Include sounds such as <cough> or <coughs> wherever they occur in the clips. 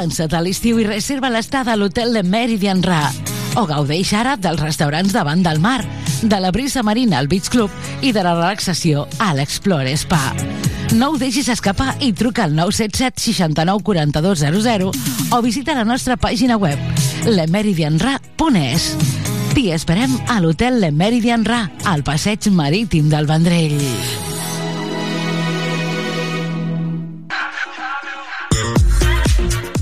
Avança't a l'estiu i reserva l'estada a l'hotel de Meridian Ra. O gaudeix ara dels restaurants davant del mar, de la brisa marina al Beach Club i de la relaxació a l'Explore Spa. No ho deixis escapar i truca al 977 69 42 00 o visita la nostra pàgina web lemeridianra.es. T'hi esperem a l'hotel Le Meridian Ra, al passeig marítim del Vendrell.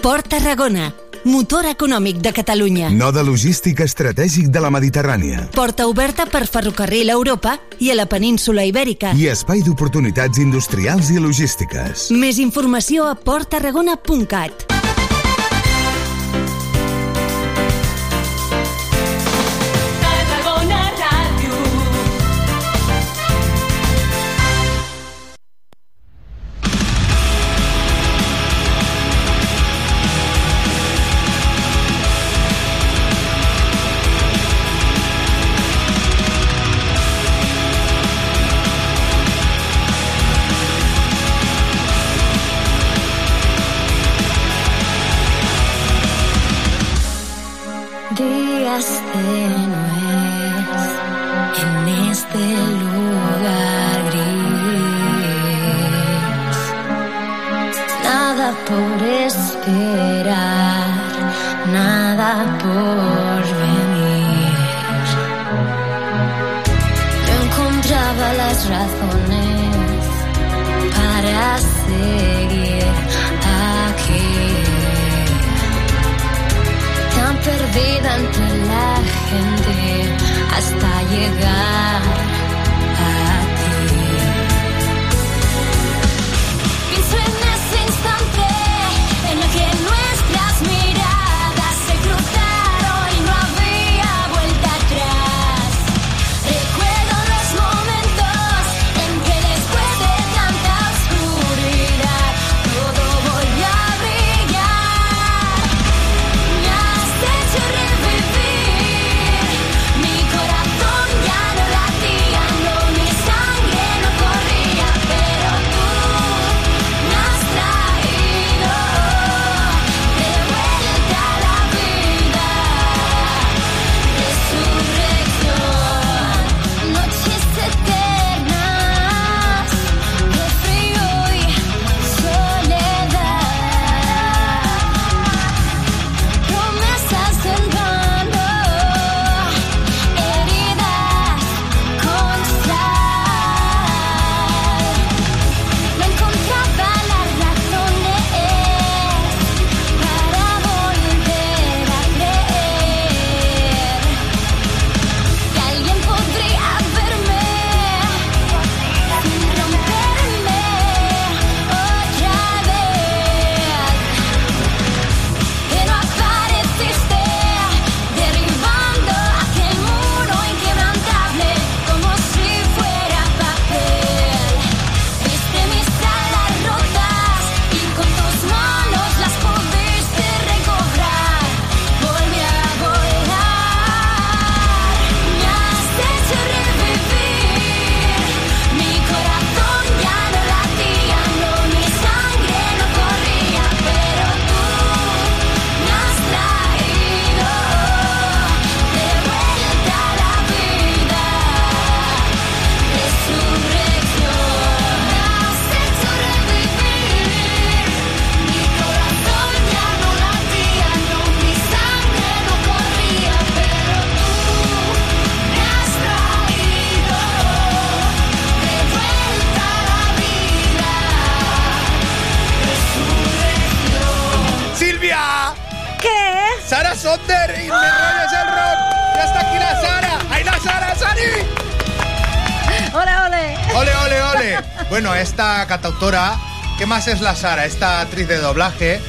Port Tarragona, motor econòmic de Catalunya. Node logístic estratègic de la Mediterrània. Porta oberta per ferrocarril a Europa i a la península Ibèrica. I espai d'oportunitats industrials i logístiques. Més informació a porttarragona.cat. Tenues en este lugar gris. Nada por esperar, nada por venir. Encontraba las razones para seguir aquí tan perdida la gente hasta llegar más es la Sara? Esta actriz de doblaje,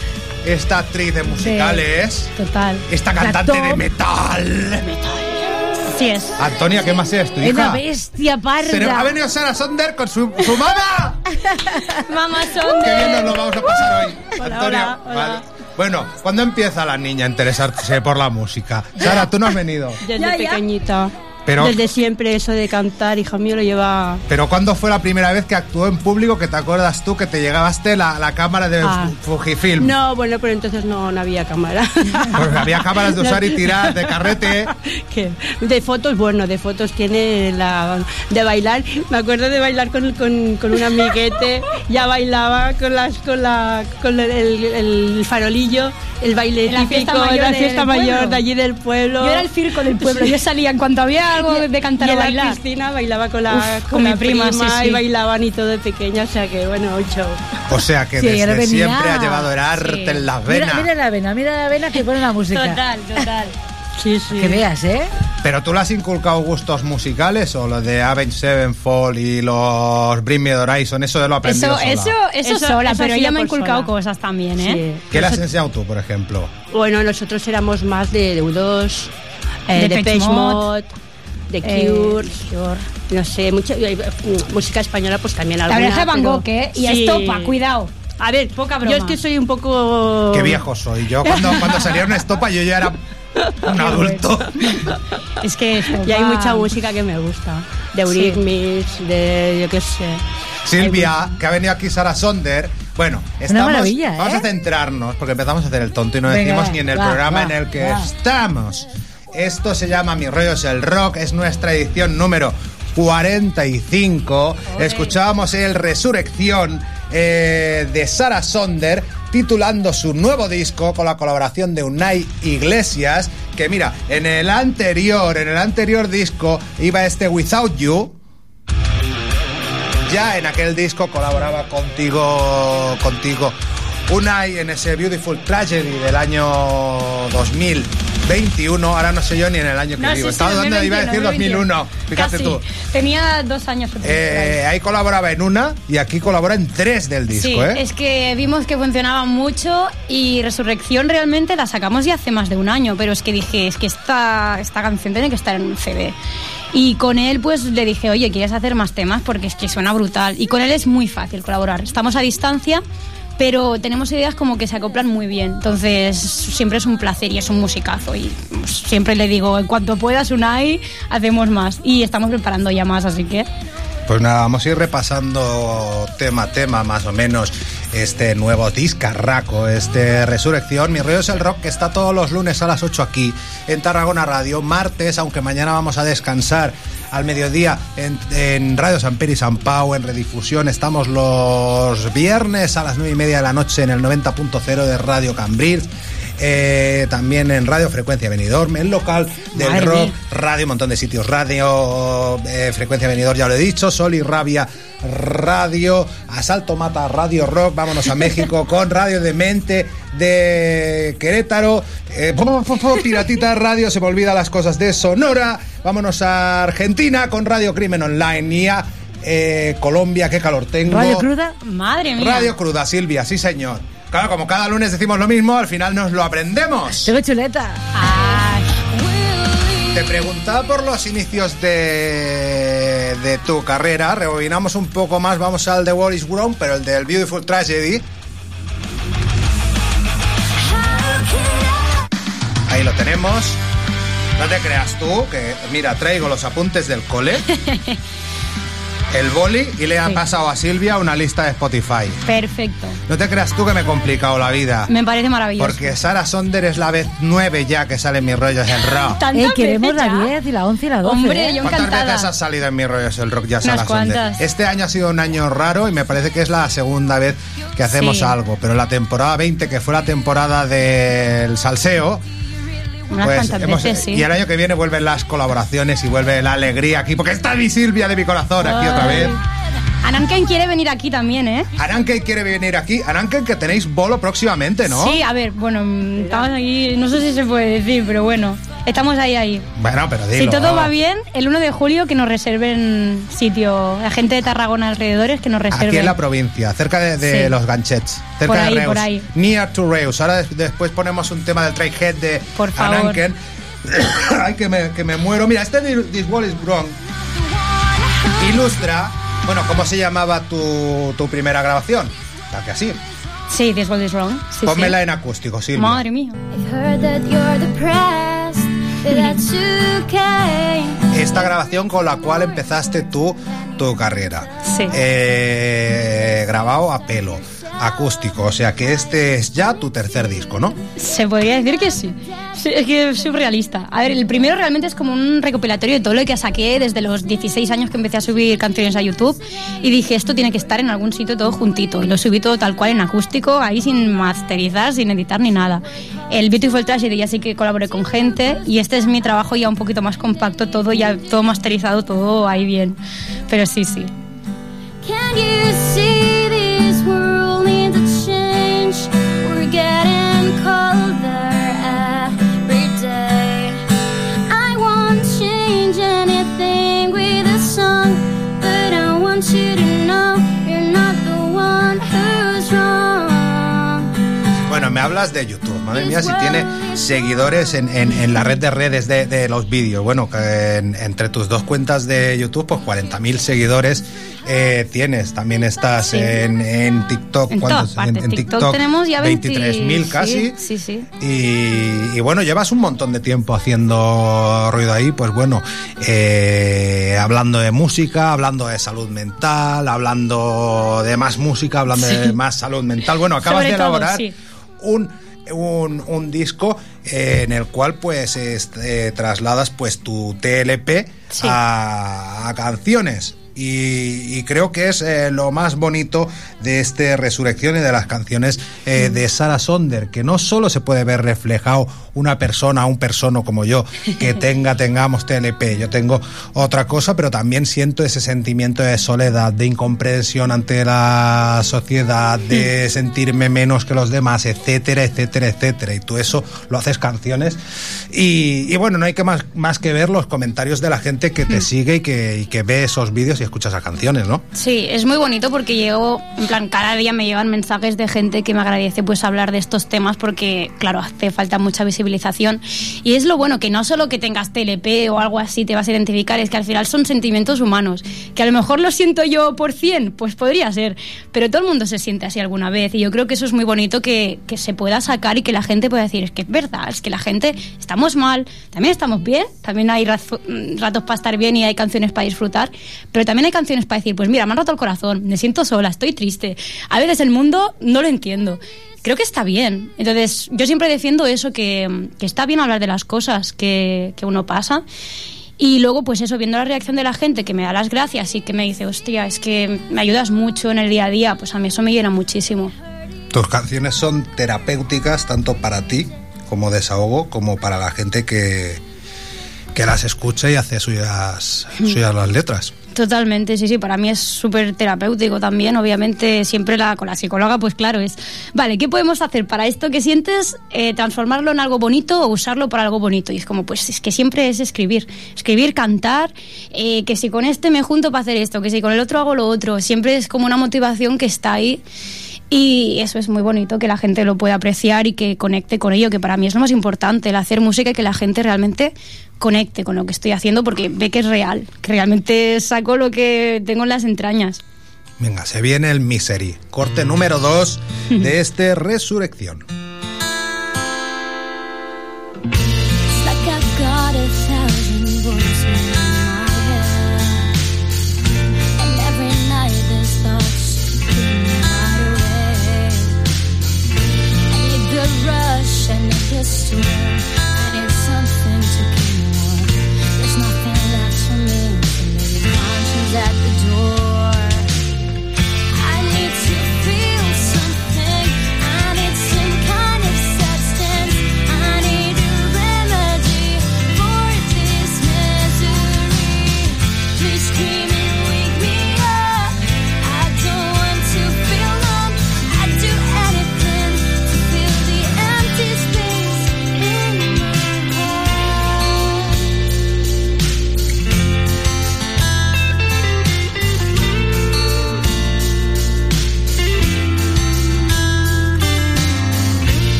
esta actriz de musicales, Total. esta cantante top. de metal. Así es. Antonia, ¿qué más es tu Es una hija? bestia Pero ha parda. venido Sara Sonder con su, su mamá. <laughs> Mamá Qué bien nos lo vamos a pasar hoy. Hola, Antonio, hola, hola. vale. Bueno, ¿cuándo empieza la niña a interesarse por la música? Sara, tú no has venido. Desde Ya, ya. Pero- Desde siempre eso de cantar, hija mío, lo lleva... Pero ¿cuándo fue la primera vez que actuó en público que te acuerdas tú que te llegaste la, la cámara de Ah. Fu- Fujifilm? No, bueno, pero entonces no, no había cámara. <laughs> Porque había cámaras de usar y tirar de carrete. <laughs> ¿Qué? De fotos, bueno, de fotos tiene la de bailar. Me acuerdo de bailar con, con, con un amiguete, ya bailaba con las con la con el, el- el farolillo, el baile la fiesta típico, mayor la fiesta mayor pueblo. de allí del pueblo. Yo era el circo del pueblo. Yo salía en cuanto había algo de cantar y o en la bailar. piscina bailaba con la Uf, con, con mi mi prima, prima, sí, sí. y bailaban y todo de pequeña, o sea que bueno, un show. O sea que Sí, desde ahora venía. siempre ha llevado el arte Sí. en las venas. mira la vena, mira la vena que pone la música. Total, total. Sí, sí. Que veas, ¿eh? ¿Pero tú le has inculcado gustos musicales o los de Avenged Sevenfold y los Bring Me the Horizon? Eso de lo aprendido Eso, sola. eso, eso, Eso- sola, eso pero ella ya me ha inculcado sola. cosas también, ¿eh? Sí. ¿Qué le has enseñado tú, por ejemplo? Bueno, nosotros éramos más de U2, eh, de Depeche Depeche Mode, De Eh, Cure, no sé, mucha, eh, música española pues también La alguna. oreja de Van pero- Gogh, ¿eh? Y Sí. estopa, cuidado. A ver, Poca yo broma. es que soy un poco... Qué viejo soy. Yo cuando, cuando salía una estopa yo ya era un adulto. <laughs> Es que estopa... Y hay mucha música que me gusta. De Eurythmics, de yo qué sé. Silvia, que ha venido aquí Sara Sonder. Bueno, estamos, maravilla, ¿eh? vamos a centrarnos, porque empezamos a hacer el tonto y no Venga, decimos ni en el va, programa va, en el que va. estamos. Esto se llama Mi rollo es el rock, es nuestra edición número 45. Escuchábamos el Resurrección eh, de Sara Sonder titulando su nuevo disco con la colaboración de Unai Iglesias, que mira, en el anterior, en el anterior disco iba este Without You, ya en aquel disco colaboraba contigo, contigo Unai en ese Beautiful Tragedy del año 2021. Ahora no sé yo ni en el año que No, vivo. sí, sí, Estaba dando, iba a decir 2001. Fíjate Casi. tú. Tenía dos años. Eh, ahí colaboraba en una y aquí colabora en tres del disco, Sí, ¿eh? es que vimos que funcionaba mucho y Resurrección realmente la sacamos ya hace más de un año, pero es que dije, es que esta, esta canción tiene que estar en un CD. Y con él pues le dije, oye, ¿quieres hacer más temas? Porque es que suena brutal. Y con él es muy fácil colaborar. Estamos a distancia, pero tenemos ideas como que se acoplan muy bien. Entonces siempre es un placer y es un musicazo. Y pues, siempre le digo, en cuanto puedas, Unai, hacemos más. Y estamos preparando ya más, así que... Pues nada, vamos a ir repasando tema a tema más o menos este nuevo discarraco, este Resurrección. Mi rollo es el rock que está todos los lunes a las 8 aquí en Tarragona Radio. Martes, aunque mañana vamos a descansar al mediodía en, en Radio San Peri San Pau en redifusión. Estamos los viernes a las 9 y media de la noche en el 90.0 de Radio Cambrils. Eh, también en Radio Frecuencia Benidorm, el local del Madre rock, mía. radio, un montón de sitios, radio, eh, frecuencia venidor, ya lo he dicho, Sol y Rabia Radio, Asalto Mata Radio Rock, vámonos a México <laughs> con Radio de Mente de Querétaro, eh, Piratita Radio, se me olvida las cosas de Sonora, vámonos a Argentina con Radio Crimen Online y a eh, Colombia, qué calor tengo. Radio Cruda. Madre mía. Radio Cruda, Silvia, sí señor. Claro, como cada lunes decimos lo mismo, al final nos lo aprendemos. Tengo chuleta. Ay. Te preguntaba por los inicios de, de tu carrera. Rebobinamos un poco más. Vamos al The War is Grown, pero el del Beautiful Tragedy. Ahí lo tenemos. No te creas tú que, mira, traigo los apuntes del cole, <laughs> el boli y le han Sí. pasado a Silvia una lista de Spotify. Perfecto. No te creas tú que me he complicado la vida. Me parece maravilloso. Porque Sara Sonder es la vez nueve ya que sale en mis rollos el rock. <laughs> ¿Tantas Eh, queremos la ya? 10 y la 11 y la 12. Hombre, ¿eh? yo ¿Cuántas encantada. veces has salido en mis rollos el rock ya Unas Sara Sonder? cuantas. Este año ha sido un año raro y me parece que es la segunda vez que hacemos Sí. algo. Pero la temporada 20, que fue la temporada del salseo, Unas pues cuantas hemos- veces, sí. y el año que viene vuelven las colaboraciones y vuelve la alegría aquí, porque está mi Silvia de mi corazón aquí otra Ay. vez. Ananken quiere venir aquí también, ¿eh? Aranken quiere venir aquí. Aranken que tenéis bolo próximamente, ¿no? Sí, a ver, bueno, mm, estamos aquí, no sé si se puede decir, pero bueno, estamos ahí, ahí. Bueno, pero Si dilo. todo va bien, el 1 de julio que nos reserven sitio, la gente de Tarragona alrededores que nos reserven. Aquí en la provincia, cerca de, de Sí. los ganchets, cerca Por ahí, de Reus. por ahí. Near to Reus. Ahora des- después ponemos un tema del Trailhead de Por favor. Ananken. <coughs> Ay, que me, que me muero. Mira, este This Wall is Wrong ilustra, bueno, ¿cómo se llamaba tu, tu primera grabación? La que así. Sí, This World is Wrong. Sí, Pónmela sí. en acústico, Silvia. Madre mía. I've heard that you're depressed. Esta grabación con la cual empezaste tú tu carrera. Sí. Eh, grabado a pelo, acústico, o sea que este es ya tu tercer disco, ¿no? Se podría decir que sí. Sí, Es que es surrealista. A ver, el primero realmente es como un recopilatorio de todo lo que saqué desde los 16 años que empecé a subir canciones a YouTube y dije, esto tiene que estar en algún sitio todo juntito. Y lo subí todo tal cual en acústico, ahí sin masterizar, sin editar ni nada. El Beautiful Tragedy ya sí que colaboré con gente y este es mi trabajo ya un poquito más compacto, todo ya todo masterizado, todo ahí bien. Pero sí, sí. Can you see hablas de YouTube, madre mía, si tiene seguidores en, en- en la red de redes de, de los vídeos. Bueno, en- entre tus dos cuentas de YouTube, pues 40.000 seguidores eh, tienes. También estás Sí. en, en TikTok. En ¿cuántos? todas partes. TikTok, tenemos ya 20 23.000 casi. Sí, sí. Y, y bueno, llevas un montón de tiempo haciendo ruido ahí, pues bueno, eh, hablando de música, hablando de salud mental, hablando de más música, hablando de más salud mental. Bueno, acabas Sobre de todo, elaborar sí. Un, un, un disco eh, en el cual pues est- eh, trasladas pues tu TLP Sí. a, a canciones. Y, y creo que es eh, lo más bonito de este Resurrección y de las canciones eh, de Sarah Sonder, que no solo se puede ver reflejado una persona, un persona como yo, que <laughs> tenga, tengamos TLP, yo tengo otra cosa, pero también siento ese sentimiento de soledad, de incomprensión ante la sociedad, de <laughs> sentirme menos que los demás, etcétera, etcétera, etcétera. Y tú eso lo haces canciones. Y, y bueno, no hay que más, más que ver los comentarios de la gente que te <laughs> sigue y que, y que ve esos vídeos y escucha esas canciones, ¿no? Sí, es muy bonito porque llego, en plan, cada día me llegan mensajes de gente que me agradece pues hablar de estos temas porque, claro, hace falta mucha visibilización. Y es lo bueno, que no solo que tengas TLP o algo así te vas a identificar, es que al final son sentimientos humanos. Que a lo mejor lo siento yo por 100, pues podría ser, pero todo el mundo se siente así alguna vez. Y yo creo que eso es muy bonito que, que se pueda sacar y que la gente pueda decir, es que es verdad, es que la gente estamos mal, también estamos bien, también hay mm, ratos para estar bien y hay canciones para disfrutar, pero también hay canciones para decir, pues mira, me han roto el corazón, me siento sola, estoy triste. A veces el mundo no lo entiendo. Creo que está bien. Entonces, yo siempre defiendo eso, que, que está bien hablar de las cosas que, que uno pasa. Y luego, pues eso, viendo la reacción de la gente que me da las gracias y que me dice, hostia, es que me ayudas mucho en el día a día, pues a mí eso me llena muchísimo. Tus canciones son terapéuticas tanto para ti como desahogo, como para la gente que, que las escucha y hace suyas, suyas las letras. Totalmente, sí, sí, para mí es súper terapéutico también, obviamente siempre la, con la psicóloga, pues claro, es, vale, ¿qué podemos hacer para esto que sientes, eh, transformarlo en algo bonito o usarlo para algo bonito? Y es como, pues es que siempre es escribir, escribir, cantar, eh, que si con este me junto para hacer esto, que si con el otro hago lo otro, siempre es como una motivación que está ahí. Y eso es muy bonito, que la gente lo pueda apreciar y que conecte con ello, que para mí es lo más importante, el hacer música y que la gente realmente conecte con lo que estoy haciendo porque ve que es real, que realmente saco lo que tengo en las entrañas. Venga, se viene el Misery, corte número 2 de <laughs> este Resurrección.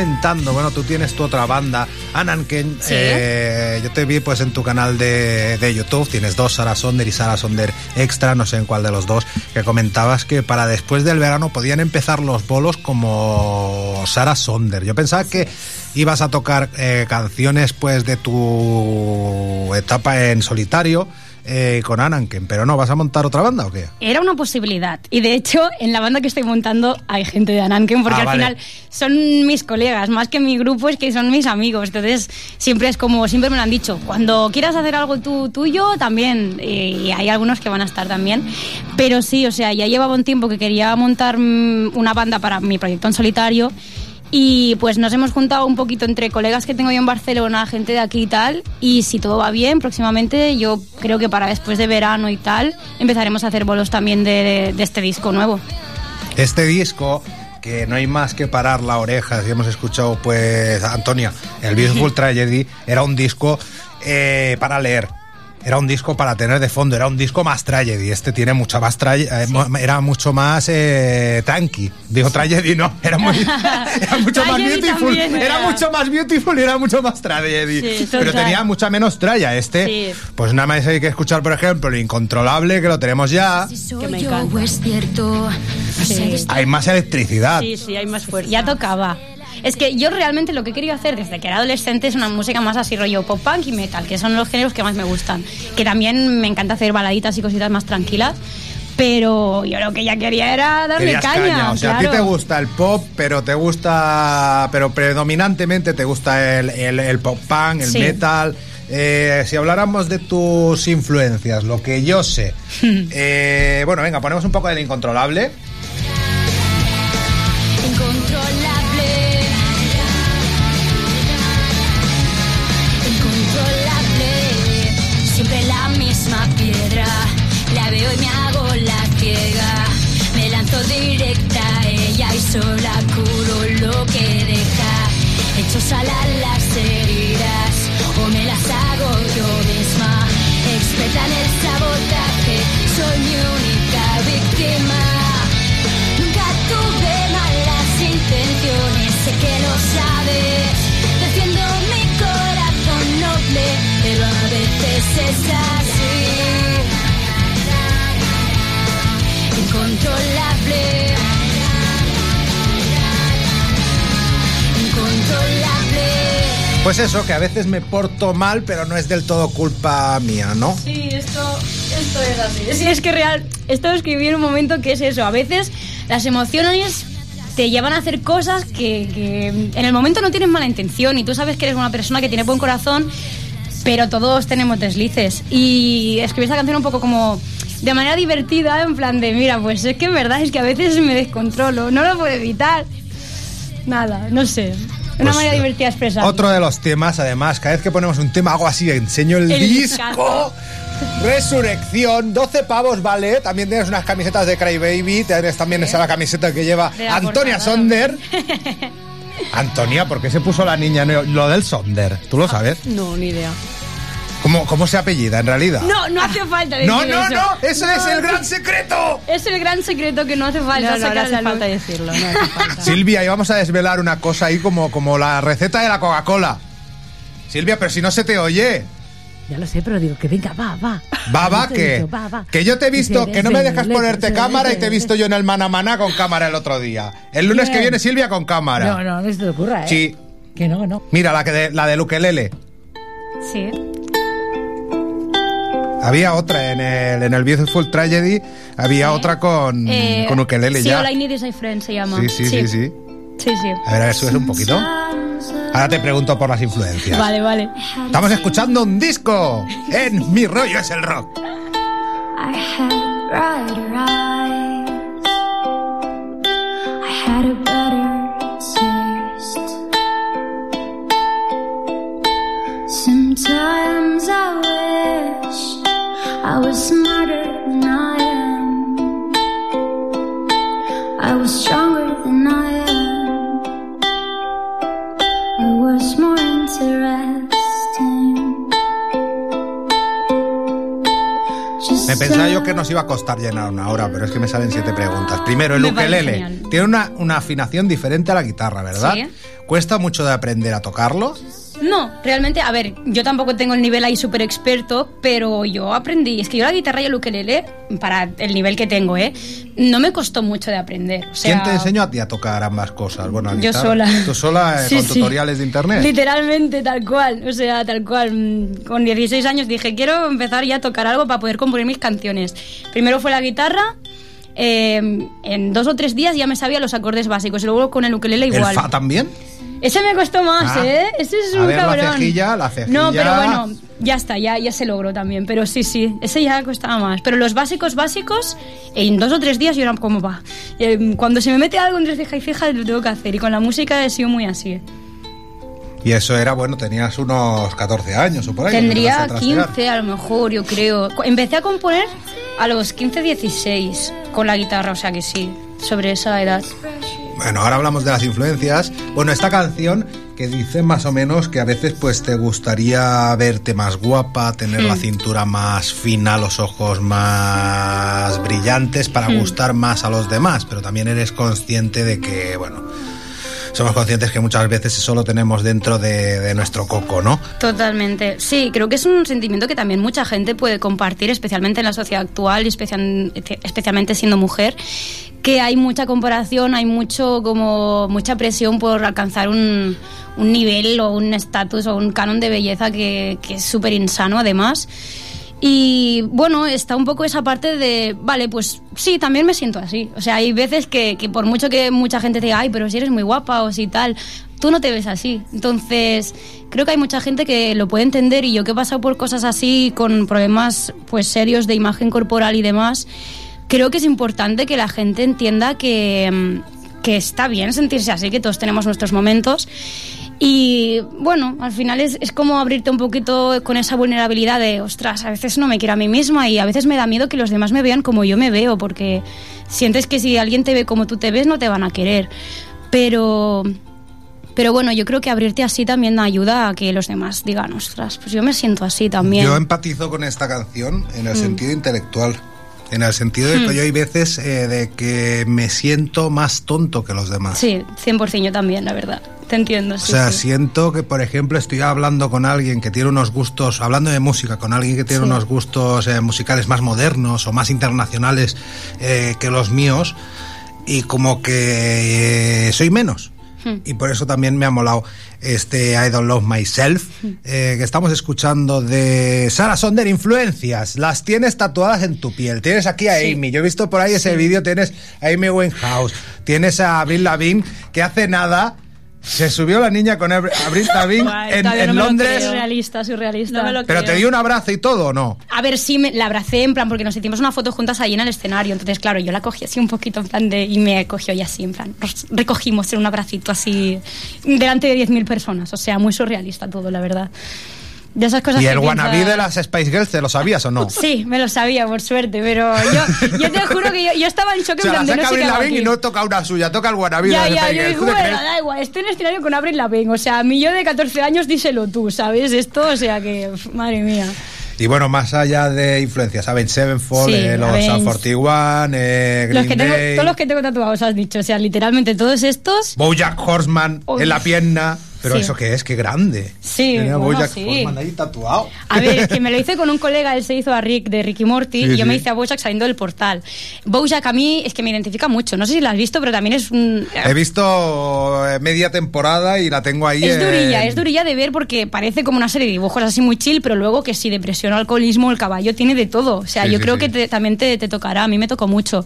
Comentando, bueno, tú tienes tu otra banda, Ananken. Sí. eh, yo te vi pues en tu canal de, de YouTube, tienes dos, Sara Sonder y Sara Sonder Extra, no sé en cuál de los dos, que comentabas que para después del verano podían empezar los bolos como Sara Sonder. Yo pensaba que ibas a tocar eh, canciones pues de tu etapa en solitario eh, con Ananken, pero no, ¿vas a montar otra banda o qué? Era una posibilidad. Y de hecho, en la banda que estoy montando hay gente de Ananken, porque Ah, al vale. final son mis colegas, más que mi grupo, es que son mis amigos. Entonces, siempre es como, siempre me lo han dicho, cuando quieras hacer algo tú, tuyo, también. Y hay algunos que van a estar también. Pero sí, o sea, ya llevaba un tiempo que quería montar mm, una banda para mi proyecto en solitario. Y pues nos hemos juntado un poquito entre colegas que tengo yo en Barcelona, gente de aquí y tal. Y si todo va bien, próximamente yo creo que para después de verano y tal, empezaremos a hacer bolos también de, de este disco nuevo. Este disco, que no hay más que parar la oreja, si hemos escuchado, pues, Antonia, el Beautiful <laughs> Tragedy, era un disco eh, para leer. Era un disco para tener de fondo, era un disco más tragedy. Este tiene mucha más tragedy, era mucho más eh, tranqui. Digo tragedy, no, era, muy, <laughs> era mucho más beautiful. Era era. mucho más beautiful y era mucho más tragedy. Sí, Pero total. tenía mucha menos tralla. Este, Sí. pues nada más hay que escuchar, por ejemplo, lo incontrolable, que lo tenemos ya. Que me encanta. es cierto. No sé de Hay más electricidad. Sí, sí, hay más fuerza. Ya tocaba. Es que yo realmente lo que he querido hacer desde que era adolescente es una música más así rollo pop punk y metal, que son los géneros que más me gustan. Que también me encanta hacer baladitas y cositas más tranquilas. Pero yo lo que ya quería era darle Querías caña. O sea, a ti te gusta el pop, pero te gusta, pero predominantemente te gusta el, el- el pop punk, el Sí. metal. Eh, si habláramos de tus influencias, lo que yo sé. eh, bueno, venga, ponemos un poco del. Incontrolable. Sola curo lo que deja. Echo sal a las Pues eso, que a veces me porto mal, pero no es del todo culpa mía, ¿no? Sí, esto, esto es así. Sí, es que real, esto escribí en un momento que es eso. A veces las emociones te llevan a hacer cosas que, en el momento no tienes mala intención y tú sabes que eres una persona que tiene buen corazón, pero todos tenemos deslices. Y escribí esta canción un poco como de manera divertida, en plan de, mira, pues es que verdad es que a veces me descontrolo, no lo puedo evitar. Nada, no sé. Una Pues, manera divertida de expresar. Otro de los temas, además, cada vez que ponemos un tema hago así, enseño el, El disco. discazo. Resurrección, 12 pavos, ¿vale? También tienes unas camisetas de Cry Baby, tienes también esa la camiseta que lleva Antonia portada. Sonder. <laughs> Antonia, ¿por qué se puso la niña lo del Sonder? ¿Tú lo sabes? No, ni idea. ¿Cómo, cómo se apellida en realidad? No, no hace falta decir no, no, eso. no, eso es el gran secreto. Es el gran secreto que no hace falta No, no, sacar hace la luz. falta decirlo, no hace <laughs> falta. Silvia, y vamos a desvelar una cosa ahí como, como la receta de la Coca-Cola. Silvia, pero si no se te oye. Ya lo sé, pero digo que venga, va, va. Va, va, que, digo, va, va. que yo te he visto, que no me dejas ponerte cámara y te he visto yo en el mana mana con cámara el otro día. El lunes que viene Silvia con cámara. No, no, no se te ocurra, ¿eh? Sí. Que no, que no. Mira, la, que de, la del ukelele. Sí. Había otra en el, en el Beautiful Tragedy, había otra con, Eh, con ukelele sí, ya. All I Need Is a Friend se llama. Sí, sí, sí, sí. Sí, sí. A ver, a ver, subes un poquito. Ahora te pregunto por las influencias. Vale, vale. Estamos escuchando un disco en Mi Rollo es el Rock. I had. Was smarter than I am. I was stronger than I am. I was more interesting. Just Me pensaba yo yo que nos iba a costar llenar una hora, pero es que me salen siete preguntas. Primero, el Me parece ukelele. genial. Tiene una, una afinación diferente a la guitarra, ¿verdad? Sí. ¿Cuesta mucho de aprender a tocarlo? No, realmente, a ver, yo tampoco tengo el nivel ahí súper experto, pero yo aprendí. Es que yo la guitarra y el ukelele, para el nivel que tengo, ¿eh? No me costó mucho de aprender. O sea, ¿Quién te enseñó a ti a tocar ambas cosas? Bueno, Yo guitarra. sola. ¿Tú sola eh, <laughs> Sí, con sí. tutoriales de internet? Literalmente, tal cual. O sea, tal cual. Mm, Con 16 años dije, quiero empezar ya a tocar algo para poder componer mis canciones. Primero fue la guitarra. eh, en dos o tres días ya me sabía los acordes básicos y luego con el ukelele ¿El igual. fa también? Ese me costó más, Ah. ¿eh? Ese es A un ver, la cabrón. cejilla, la cejilla. No, pero bueno, ya está, ya, ya se logró también. Pero sí, sí, ese ya costaba más. Pero los básicos, básicos, en dos o tres días yo era como va. Eh, Cuando se me mete algo entre ceja y ceja, lo tengo que hacer. Y con la música he sido muy así. Y eso era, bueno, tenías unos 14 años o por ahí. Tendría cuando empezaste a trastear. 15 a lo mejor, yo creo. Empecé a componer a los 15, 16 con la guitarra, o sea que sí, sobre esa edad. Bueno, ahora hablamos de las influencias. Bueno, esta canción que dice más o menos que a veces pues te gustaría verte más guapa, tener la Hmm. cintura más fina, los ojos más brillantes para Hmm. gustar más a los demás, pero también eres consciente de que, bueno, somos conscientes que muchas veces eso lo tenemos dentro de, de nuestro coco, ¿no? Totalmente. Sí, creo que es un sentimiento que también mucha gente puede compartir, especialmente en la sociedad actual y especial- especialmente siendo mujer, que hay mucha comparación, hay mucho como mucha presión por alcanzar un, un nivel o un estatus o un canon de belleza que, que es súper insano además. Y bueno, está un poco esa parte de, vale, pues sí, también me siento así. O sea, hay veces que, que por mucho que mucha gente te diga, ay, pero si eres muy guapa o si tal, tú no te ves así. Entonces, creo que hay mucha gente que lo puede entender y yo que he pasado por cosas así, con problemas pues serios de imagen corporal y demás, creo que es importante que la gente entienda que, mm, que está bien sentirse así, que todos tenemos nuestros momentos. Y bueno, al final es, es como abrirte un poquito con esa vulnerabilidad de, ostras, a veces no me quiero a mí misma y a veces me da miedo que los demás me vean como yo me veo, porque sientes que si alguien te ve como tú te ves, no te van a querer. Pero, pero bueno, yo creo que abrirte así también ayuda a que los demás digan, ostras, pues yo me siento así también. Yo empatizo con esta canción en el Mm. sentido intelectual. En el sentido de que Mm. yo hay veces eh, de que me siento más tonto que los demás. Sí, 100% yo también, la verdad. Te entiendo. O sí, sea, sí. siento que, por ejemplo, estoy hablando con alguien que tiene unos gustos, hablando de música, con alguien que tiene Sí. unos gustos eh, musicales más modernos o más internacionales eh, que los míos, y como que eh, soy menos. Hmm. Y por eso también me ha molado este I Don't Love Myself, eh, que estamos escuchando de Sara Sonder, influencias. Las tienes tatuadas en tu piel. Tienes aquí a Sí. Amy. Yo he visto por ahí ese vídeo, tienes a Amy Winehouse. Tienes a Avril Lavigne, que hace nada se subió la niña con Abri- Avril Lavigne en, no Londres. Surrealista, surrealista. No Pero te dio un abrazo y todo, ¿o no? A ver, sí, me, la abracé en plan, porque nos hicimos una foto juntas ahí en el escenario. Entonces, claro, yo la cogí así un poquito en plan de. Y me cogió ya así, en plan. Nos recogimos en un abracito así, delante de 10.000 personas. O sea, muy surrealista todo, la verdad. De esas cosas ¿Y el wannabe de las Spice Girls te lo sabías o no? <laughs> Sí, me lo sabía, por suerte, pero yo, yo te juro que yo, yo estaba en shock O sea, en la plan de no sé y no toca una suya, toca el wannabe de Ya, las ya, Spice yo Girls. digo, ¿Tú te bueno, da igual, estoy en el escenario con Avril Lavigne, o sea, a mí yo de 14 años díselo tú, ¿sabes? Esto, o sea que, madre mía. Y bueno, más allá de influencias, Avenged Sevenfold, Sí, eh, los Avenged. Sum 41, eh, Green Los que tengo, Day, todos los que tengo tatuados has dicho, o sea, literalmente todos estos. Bojack Horseman en la pierna. Pero Sí. eso qué es, qué grande. Sí, Tenía bueno, Bojack sí. Horseman ahí tatuado. A ver, es que me lo hice con un colega, él se hizo a Rick de Ricky Morty Sí, y yo me sí. hice a Bojack saliendo del portal. Bojack a mí es que me identifica mucho, no sé si lo has visto, pero también es un... He visto eh, media temporada y la tengo ahí. Es en- durilla, es durilla de ver porque parece como una serie de dibujos así muy chill, pero luego que si depresión o alcoholismo, el caballo tiene de todo. O sea, Sí, yo sí, creo sí. que te- también te, te tocará, a mí me tocó mucho.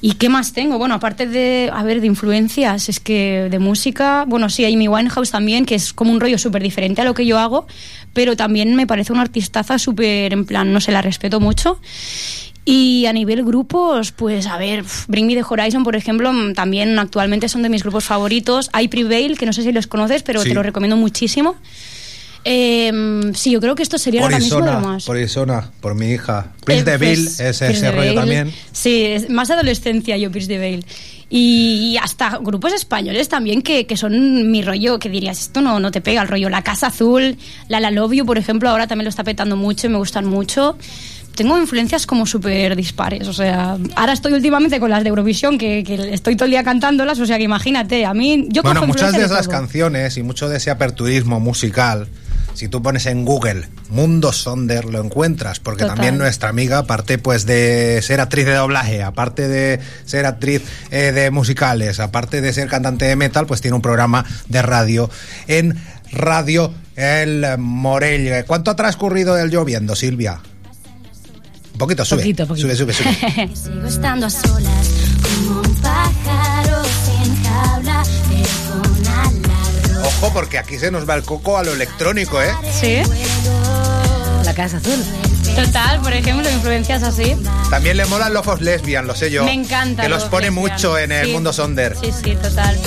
¿Y qué más tengo? Bueno, aparte de, a ver, de influencias, es que de música, bueno, sí, Amy Winehouse también, que es como un rollo súper diferente a lo que yo hago, pero también me parece una artistaza súper, en plan, no sé, la respeto mucho. Y a nivel grupos, pues a ver, Bring Me the Horizon, por ejemplo, mm, también actualmente son de mis grupos favoritos. Hay Prevail, que no sé si los conoces, pero Sí. te lo recomiendo muchísimo. Eh, sí, yo creo que esto sería Por ahora mismo lo más. por Isona, por mi hija. Prince Eh, de Devil, pues, ese, ese rollo también. Sí, es más adolescencia yo, Pierce de. Y, y hasta grupos españoles también que, que son mi rollo, que dirías, esto no, no te pega el rollo. La Casa Azul, La La Love You, por ejemplo, ahora también lo está petando mucho y me gustan mucho. tengo influencias como súper dispares. O sea, ahora estoy últimamente con las de Eurovisión, que, que estoy todo el día cantándolas. O sea, que imagínate, a mí. Yo bueno, muchas de esas canciones y mucho de ese aperturismo musical, si tú pones en Google Mundo Sonder, lo encuentras, porque Total. también nuestra amiga, aparte pues de ser actriz de doblaje, aparte de ser actriz eh, de musicales, aparte de ser cantante de metal, pues tiene un programa de radio en Radio El Morell. ¿Cuánto ha transcurrido el lloviendo, Silvia? Un poquito, sube. Poquito, poquito. Sube, sube, sube. <laughs> Sigo estando a solas Ojo, porque aquí se nos va el coco a lo electrónico, ¿eh? Sí. La Casa Azul. Total, por ejemplo, influencias así. También le molan los of lesbian, lo sé yo. Me encanta. Que los pone Lesbian. mucho en el Sí. mundo Sonder. Sí, sí, total.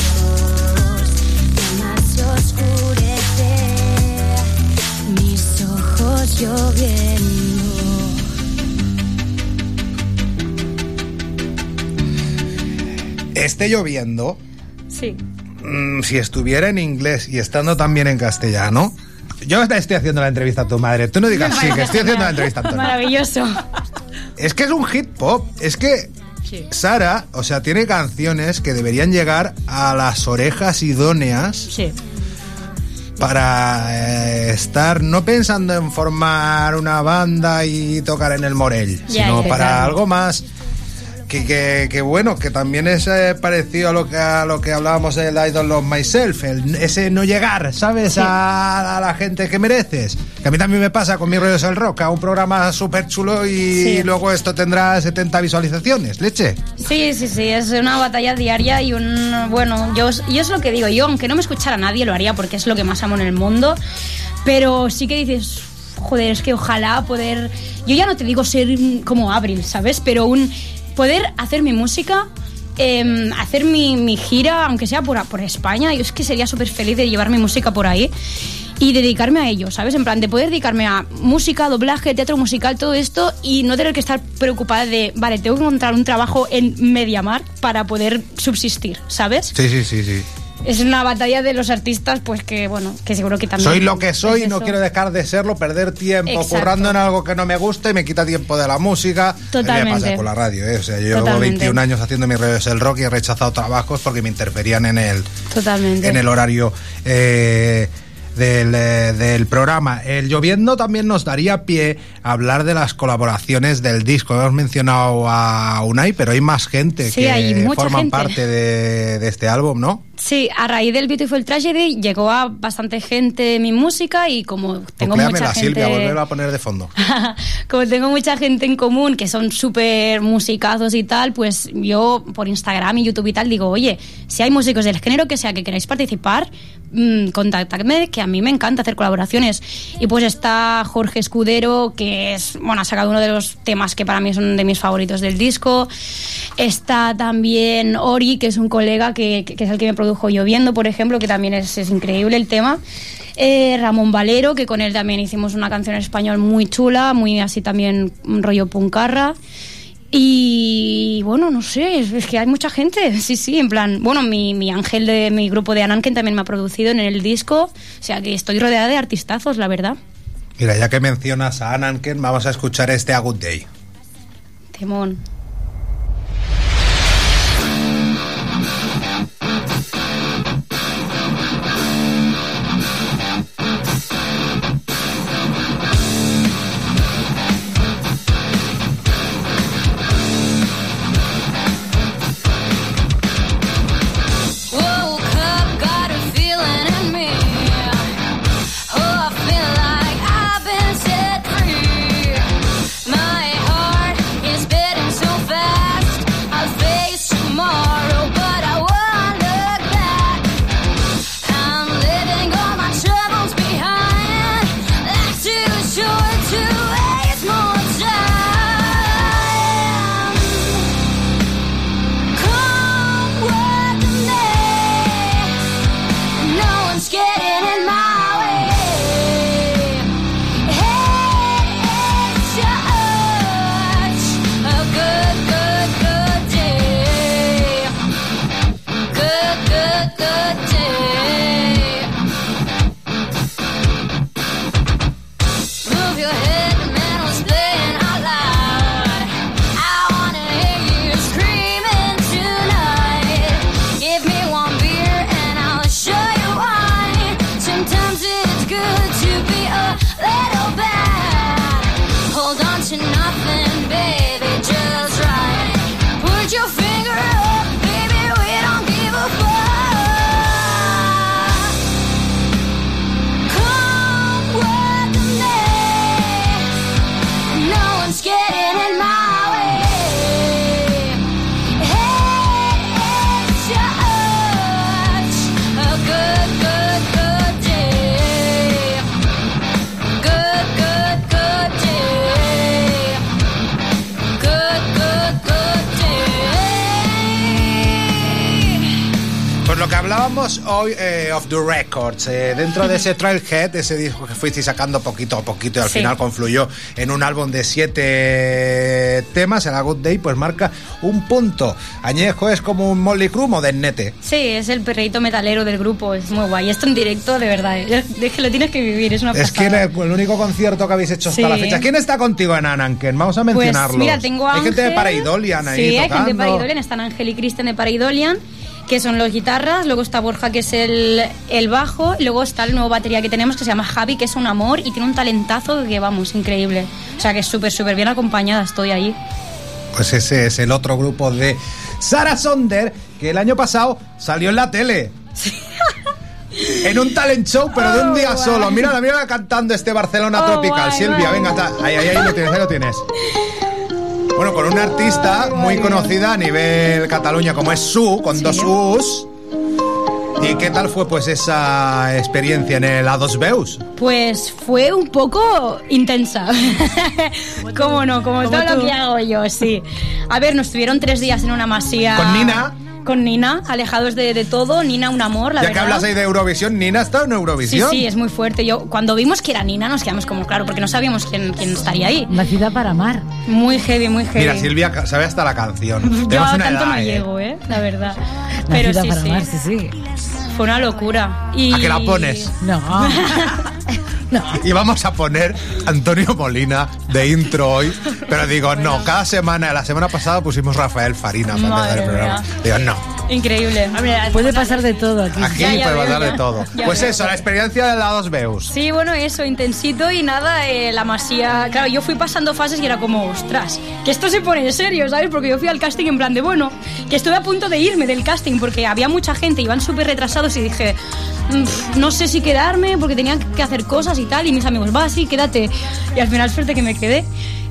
mis ojos lloviendo. Esté lloviendo, Sí. Mm, si estuviera en inglés y estando también en castellano. Yo estoy haciendo la entrevista a tu madre. Tú no digas sí, que estoy haciendo la entrevista a Antonio. Maravilloso. Es que es un hit pop. Es que Sara, o sea, tiene canciones que deberían llegar a las orejas idóneas Sí. para eh, estar no pensando en formar una banda y tocar en el Morell, Ya, sino para algo más que, que- que bueno, que también es eh, parecido a lo que a lo que hablábamos del Idol of Myself, el- ese no llegar, ¿sabes? A, a la gente que mereces. Que a mí también me pasa con mi rollo es el rock, a un programa súper chulo y Sí. luego esto tendrá 70 visualizaciones, leche. Sí, sí, sí, es una batalla diaria y un... Bueno, yo, yo es lo que digo, yo aunque no me escuchara nadie lo haría porque es lo que más amo en el mundo, pero sí que dices, joder, es que ojalá poder... Yo ya no te digo ser como Abril, ¿sabes? Pero un poder hacer mi música... em, hacer mi, mi gira, aunque sea por, por España, yo es que sería súper feliz de llevar mi música por ahí y dedicarme a ello, ¿sabes? En plan, de poder dedicarme a música, doblaje, teatro musical, todo esto y no tener que estar preocupada de, vale, tengo que encontrar un trabajo en Mediamar para poder subsistir, ¿sabes? Sí, sí, sí, sí. Es una batalla de los artistas, pues que, bueno, que seguro que también... Soy lo que soy, es no quiero dejar de serlo, perder tiempo Exacto. currando en algo que no me gusta y me quita tiempo de la música. Mí me Totalmente. pasa con la radio, ¿eh? O sea, yo llevo Totalmente. 21 años haciendo mis redes el rock y he rechazado trabajos porque me interferían en el, Totalmente. en el horario eh, del, eh, del programa. El lloviendo también nos daría pie a hablar de las colaboraciones del disco. Hemos mencionado a Unai, pero hay más gente Sí, que forman gente. parte de, de este álbum, ¿no? Sí, a raíz del Beautiful Tragedy llegó a bastante gente mi música y como tengo mucha gente... Silvia, a poner de fondo. <laughs> Como tengo mucha gente en común que son súper musicazos y tal, pues yo por Instagram y YouTube y tal digo, oye, si hay músicos del género que sea que queráis participar, mm, contactadme, que a mí me encanta hacer colaboraciones. Y pues está Jorge Escudero, que es, bueno, ha sacado uno de los temas que para mí son de mis favoritos del disco. Está también Ori, que es un colega que, que es el que me produjo Lloviendo, por ejemplo, que también es, es increíble el tema. Eh, Ramón Valero, que con él también hicimos una canción en español muy chula, muy así también un rollo puncarra. Y bueno, no sé, es, es que hay mucha gente, <laughs> sí, sí, en plan, bueno, mi, mi ángel de mi grupo de Ananken también me ha producido en el disco, o sea que estoy rodeada de artistazos, la verdad. Mira, ya que mencionas a Ananken, vamos a escuchar este A Good Day. Temón. Hablábamos hoy eh, of the records. eh, dentro de ese <laughs> Trailhead, ese disco que fuisteis sacando poquito a poquito y al Sí. final confluyó en un álbum de siete temas, el A Good Day, pues marca un punto. Añejo es como un Molly Crew modernete. Sí, es el perreíto metalero del grupo, es muy guay. Esto en directo, de verdad, eh. <laughs> es que lo tienes que vivir, es una Es que el, el único concierto que habéis hecho hasta Sí. la fecha. ¿Quién está contigo en Ananken? Vamos a Pues mencionarlos. mira, tengo a Hay gente de Ángel. Paraidolian ahí Sí, hay tocando. gente de Paraidolian. Están Ángel y Cristian de Paraidolian, que son los guitarras. Luego está Borja, que es el, el bajo. Luego está el nuevo batería que tenemos, que se llama Javi, que es un amor y tiene un talentazo que, vamos, increíble. O sea, que es súper, súper bien acompañada. Estoy ahí. Pues ese es el otro grupo de Sarah Sonder, que el año pasado salió en la tele. En un talent show, pero de un Oh, día guay. solo. Mírala, mírala cantando este Barcelona Oh, Tropical. Silvia, venga, ahí, ahí, ahí lo tienes, ahí lo tienes. <laughs> Bueno, con una artista muy conocida a nivel Cataluña como es Su, con dos U's. ¿Y qué tal fue pues esa experiencia en el A2 Veus? Pues fue un poco intensa. <laughs> ¿Cómo no? Como Como todo tú. lo que hago yo, sí. A ver, nos tuvieron tres días en una masía. ¿Con Nina? Con Nina, alejados de, de todo. Nina, un amor, la ya que verdad. hablas ahí de Eurovisión, Nina está en Sí, Eurovisión. sí, es muy fuerte. Yo, cuando vimos que era Nina, nos quedamos como claro, porque no sabíamos quién, quién estaría ahí. Nacida para amar. Muy heavy, muy heavy. Mira, Silvia sabe hasta la canción. <laughs> Yo Tenemos una tanto edad, no ¿eh? llego, ¿eh? La verdad. Pero Nacida sí, para sí. amar, sí, sí. Fue una locura. Y... ¿A qué la pones? No. <laughs> no. Y vamos a poner Antonio Molina de intro hoy. Pero digo, no, cada semana, la semana pasada pusimos Rafael Farina para empezar el programa. mía. Digo, no, Increíble. Puede pasar de todo aquí. aquí Ya, ya puede veo, pasar de ya. todo. Ya Pues veo. eso, la experiencia de la dos Beus. Sí, bueno, eso, intensito y nada, eh, la masía. Claro, yo fui pasando fases y era como, ostras, que esto se pone en serio, ¿sabes? Porque yo fui al casting en plan de, bueno, que estuve a punto de irme del casting porque había mucha gente, iban súper retrasados y dije, "Mm, no sé si quedarme porque tenían que hacer cosas y tal. Y mis amigos, va, sí, quédate. Y al final, suerte que me quedé.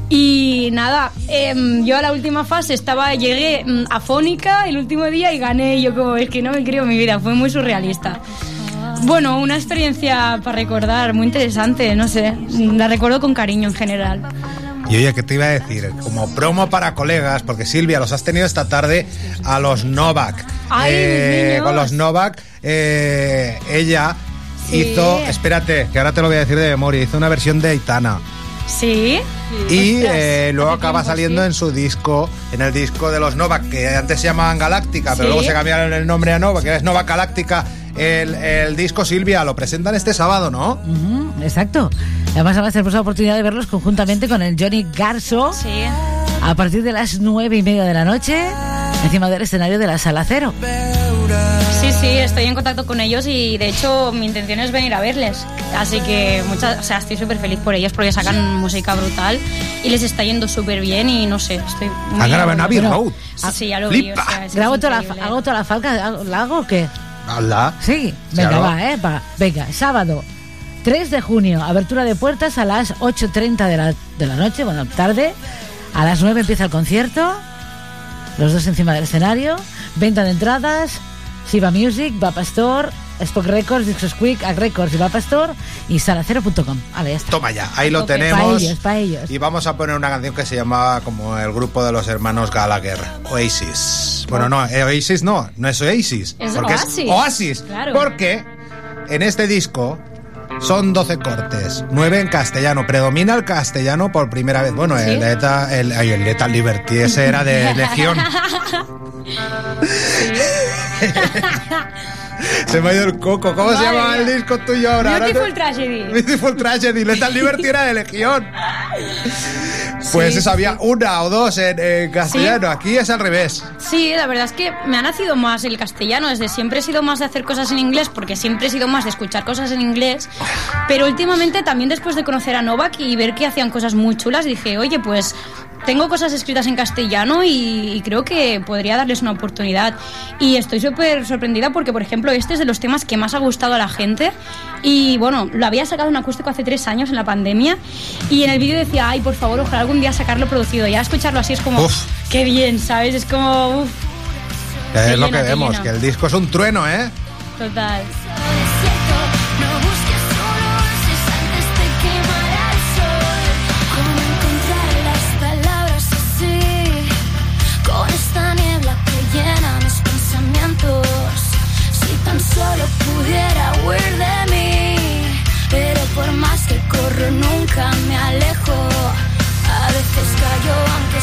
Y nada, em, yo a la última fase estaba, llegué mm, afónica el último día y gané. Y yo como, es que no me creo mi vida, fue muy surrealista. Bueno, una experiencia para recordar, muy interesante, no sé, la recuerdo con cariño en general. Y oye, ¿qué te iba a decir? Como promo para colegas, porque Silvia, los has tenido esta tarde a los Novak. ¡Ay, niños! con los Novak, eh, ella. Hizo, espérate, que ahora te lo voy a decir de memoria, hizo una versión de Aitana. ¿Sí? Y Ostras, eh, luego acaba tiempo, saliendo sí. en su disco, en el disco de los Novak, que antes se llamaban Galáctica, pero Sí. luego se cambiaron el nombre a Nova, que es Nova Galáctica. El, el disco Silvia lo presentan este sábado, ¿no? Exacto. Además, además tenemos la oportunidad de verlos conjuntamente con el Johnny Garso Sí. a partir de las nueve y media de la noche encima del escenario de la Sala Cero. Sí, sí, estoy en contacto con ellos y de hecho mi intención es venir a verles. Así que muchas, o sea, estoy súper feliz por ellos porque sacan música brutal y les está yendo súper bien y no sé, estoy muy Han grabado en Abbey. Road. Sí, ya lo vi, o sea, es que ¿Grabo es toda, la. ¿Hago toda la falca? ¿Hago- ¿La hago o qué? Hola. Sí, venga, va, ¿eh? Va. Venga, sábado 3 de junio, abertura de puertas a las 8.30 de la, de la noche, bueno, tarde. A las 9 empieza el concierto, los dos encima del escenario, venta de entradas, Siva Music, Va Pastor, Spock Records, Dixos Quick, Ag Records y Va Pastor y salacero.com. Vale, ya está. Toma ya, ahí lo tenemos. Pa' ellos, pa' ellos. Y vamos a poner una canción que se llamaba como el grupo de los hermanos Gallagher, Oasis. Bueno, no, eh, Oasis no, no es Oasis. Es porque Oasis. es Oasis. Claro. Porque en este disco son 12 cortes, 9 en castellano. Predomina el castellano por primera vez. Bueno, ¿Sí? el Leta, el, ay, el Leta Liberty, ese era de <laughs> Legión. Se me ha ido el coco. ¿Cómo se llamaba el disco tuyo ahora? Ahora Beautiful te- Tragedy. Beautiful Tragedy, Lethal Liberty era de Legión. <laughs> Pues Sí, eso, había una o dos en, en castellano, aquí es al revés. Sí, la verdad es que me ha nacido más el castellano. Desde siempre he sido más de hacer cosas en inglés, porque siempre he sido más de escuchar cosas en inglés. Pero últimamente, también después de conocer a Novak y ver que hacían cosas muy chulas, dije, oye, pues tengo cosas escritas en castellano y, y creo que podría darles una oportunidad. Y estoy súper sorprendida porque, por ejemplo, este es de los temas que más ha gustado a la gente. Y bueno, lo había sacado en acústico hace tres años en la pandemia. Y en el vídeo decía, ay, por favor, ojalá algún día sacarlo producido. Ya escucharlo así es como, Uf. qué bien, ¿sabes? Es como, uf, Es lo llena, que vemos, que el disco es un trueno, ¿eh? total. Solo pudiera huir de mí. Pero por más que corro, nunca me alejo. A veces callo aunque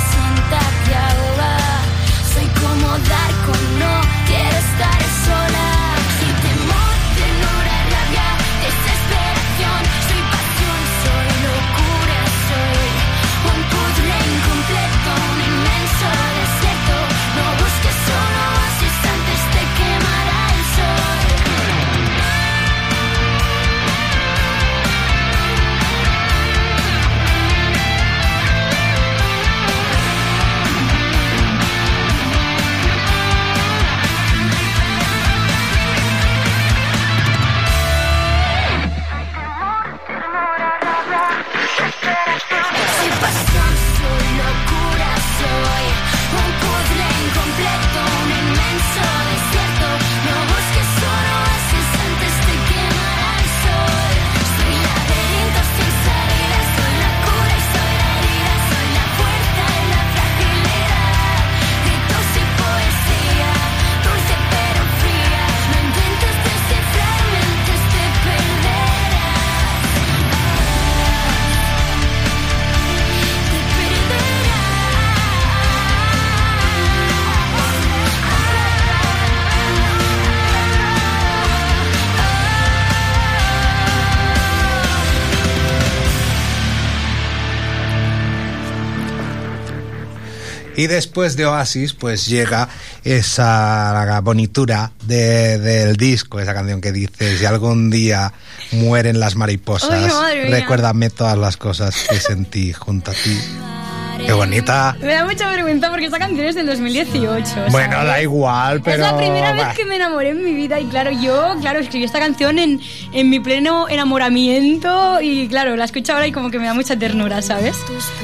Y después de Oasis, pues llega esa bonitura de- del disco, esa canción que dice, si algún día mueren las mariposas, recuérdame todas las cosas que sentí junto a ti. Qué bonita. Me da mucha vergüenza porque esta canción es del 2018. Bueno, ¿sabes? da igual, pero... Es la primera bah. vez que me enamoré en mi vida y claro, yo, claro, escribí esta canción en, en mi pleno enamoramiento y claro, la escucho ahora y como que me da mucha ternura, ¿sabes?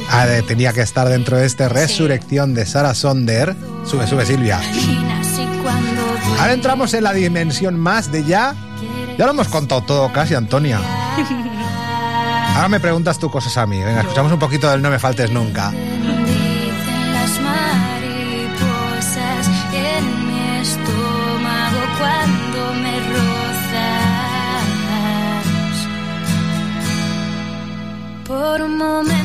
Ah, de- tenía que estar dentro de este Resurrección de Sarah Sonder. Sube, sube, Silvia. Ahora entramos en la dimensión más de ya. Ya lo hemos contado todo casi, Antonia. <laughs> Ahora me preguntas tú cosas a mí. Venga, escuchamos un poquito del No me faltes nunca. las mariposas en mi estómago cuando me rozas. Por un momento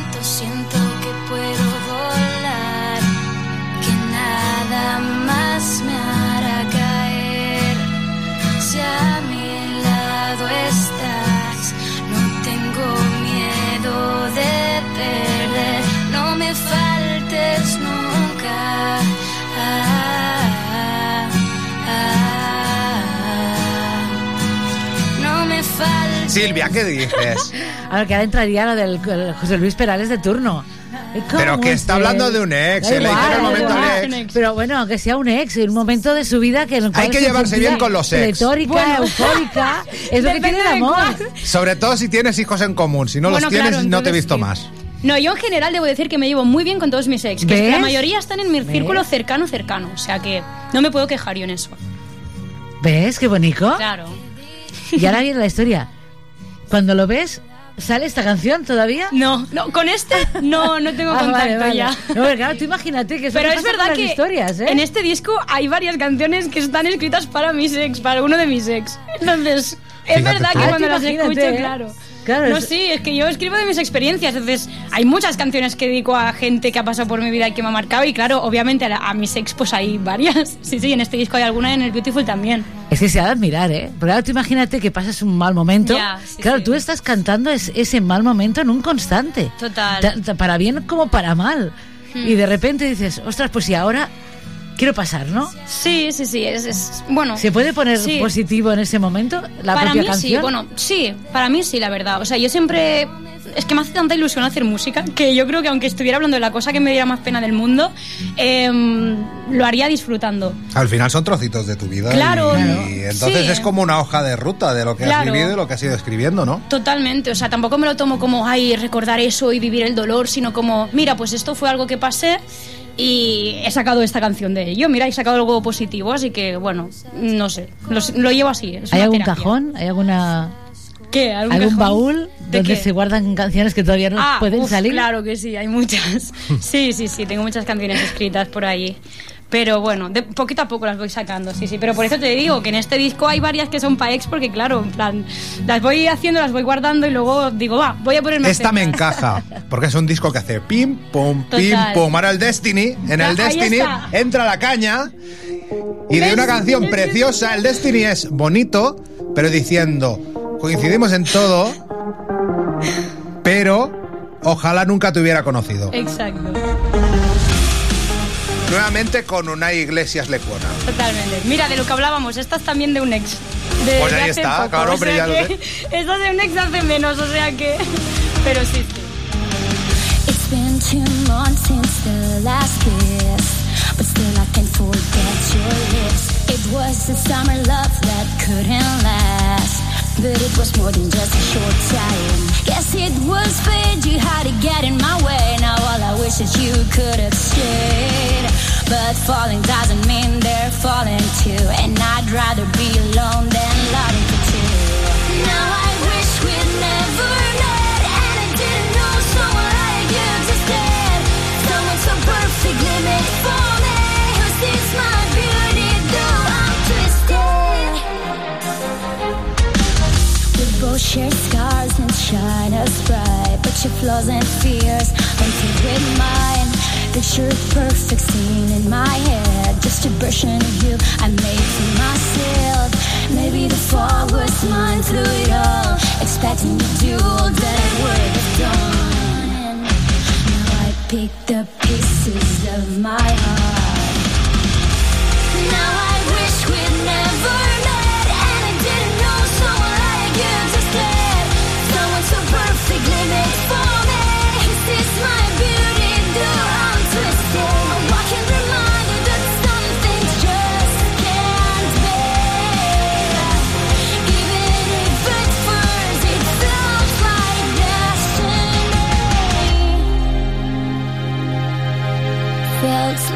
Silvia, ¿qué dices? <laughs> A ver, que ahora entraría lo del el José Luis Perales de turno. Pero ¿Cómo que está es hablando de un ex, eh, le igual, hicieron el momento igual. al ex. Pero bueno, que sea un ex, en un momento de su vida que en el cual Hay que se llevarse bien con los ex. Pletórica, Bueno. eufórica. <laughs> Es lo que tiene el amor. Sobre todo si tienes hijos en común. Si no Bueno, los tienes, claro, no te he visto sí. más. No, yo en general debo decir que me llevo muy bien con todos mis ex. Que ¿Ves? la mayoría están en mi ¿Ves? círculo cercano, cercano. O sea que no me puedo quejar yo en eso. ¿Ves qué bonito? Claro. Y ahora viene la historia. Cuando lo ves, ¿sale esta canción todavía? No, no, con este no, no tengo <laughs> Ah, contacto vale, vale. ya. No, pero claro, tú imagínate que Pero me es verdad las que historias, ¿eh? en este disco hay varias canciones que están escritas para mis ex, para uno de mis ex. Entonces, es Fíjate verdad tú. que Ah, cuando las escucho, ¿eh? claro. Claro, no, es- sí, es que yo escribo de mis experiencias. Entonces, hay muchas canciones que dedico a gente que ha pasado por mi vida y que me ha marcado. Y claro, obviamente a, la- a mis ex, pues hay varias. <laughs> Sí, sí, en este disco hay alguna, en el Beautiful también. Es que se ha de admirar, ¿eh? Porque ahora tú imagínate que pasas un mal momento. Ya, sí, claro, sí. tú estás cantando es- ese mal momento en un constante. Total. Ta- ta- para bien como para mal. Hmm. Y de repente dices, ostras, pues si ahora quiero pasar, ¿no? Sí, sí, sí. Es, es- bueno. ¿Se puede poner Sí. positivo en ese momento la para propia mí canción? sí, bueno, sí, para mí sí, la verdad. O sea, yo siempre. Es que me hace tanta ilusión hacer música que yo creo que aunque estuviera hablando de la cosa que me diera más pena del mundo, em, lo haría disfrutando. Al final son trocitos de tu vida. Claro. Y, Claro. y entonces Sí. es como una hoja de ruta de lo que has vivido y lo que has ido escribiendo, ¿no? Totalmente, o sea, tampoco me lo tomo como, ay, recordar eso y vivir el dolor, sino como, mira, pues esto fue algo que pasé y he sacado esta canción de ello, mira, he sacado algo positivo, así que, bueno, no sé, lo, lo llevo así. es ¿Hay algún terapia. cajón? ¿Hay alguna...? ¿Qué? ¿Algún, baúl ¿De donde qué? se guardan canciones que todavía no Ah, pueden uf, salir? Claro que sí, hay muchas. <laughs> Sí, sí, sí, tengo muchas canciones escritas por ahí. Pero bueno, de poquito a poco las voy sacando, sí, sí. Pero por eso te digo que en este disco hay varias que son pa' ex, porque claro, en plan, las voy haciendo, las voy guardando y luego digo, va, voy a ponerme a Esta me encaja, porque es un disco que hace pim, pum, pim, pum. Ahora el Destiny, en el Destiny está. entra la caña y de una canción preciosa, el Destiny es bonito, pero diciendo, coincidimos en todo, pero ojalá nunca te hubiera conocido. Exacto, Nuevamente con una Iglesias Lecuona. totalmente. Mira, de lo que hablábamos, esta es también de un ex. De, Pues de ahí está, poco, claro, o hombre, sea ya lo que <laughs> Esta es de un ex hace menos, o sea que... <laughs> Pero sí, sí. It's been two months since the last kiss, but still I can't forget your lips. It was a summer love that couldn't last, but it was more than just a short time. Guess it was fate you had to get in my way. Now all I wish is you could have stayed, but falling doesn't mean they're falling too, and I'd rather be alone than loving for two. Now I We both share scars and shine us bright, but your flaws and fears don't with mine. Picture perfect scene in my head, just a version of you I made for myself. Maybe the fall was mine through it all, expecting you to do that I would done. Now I pick the pieces of my heart. Now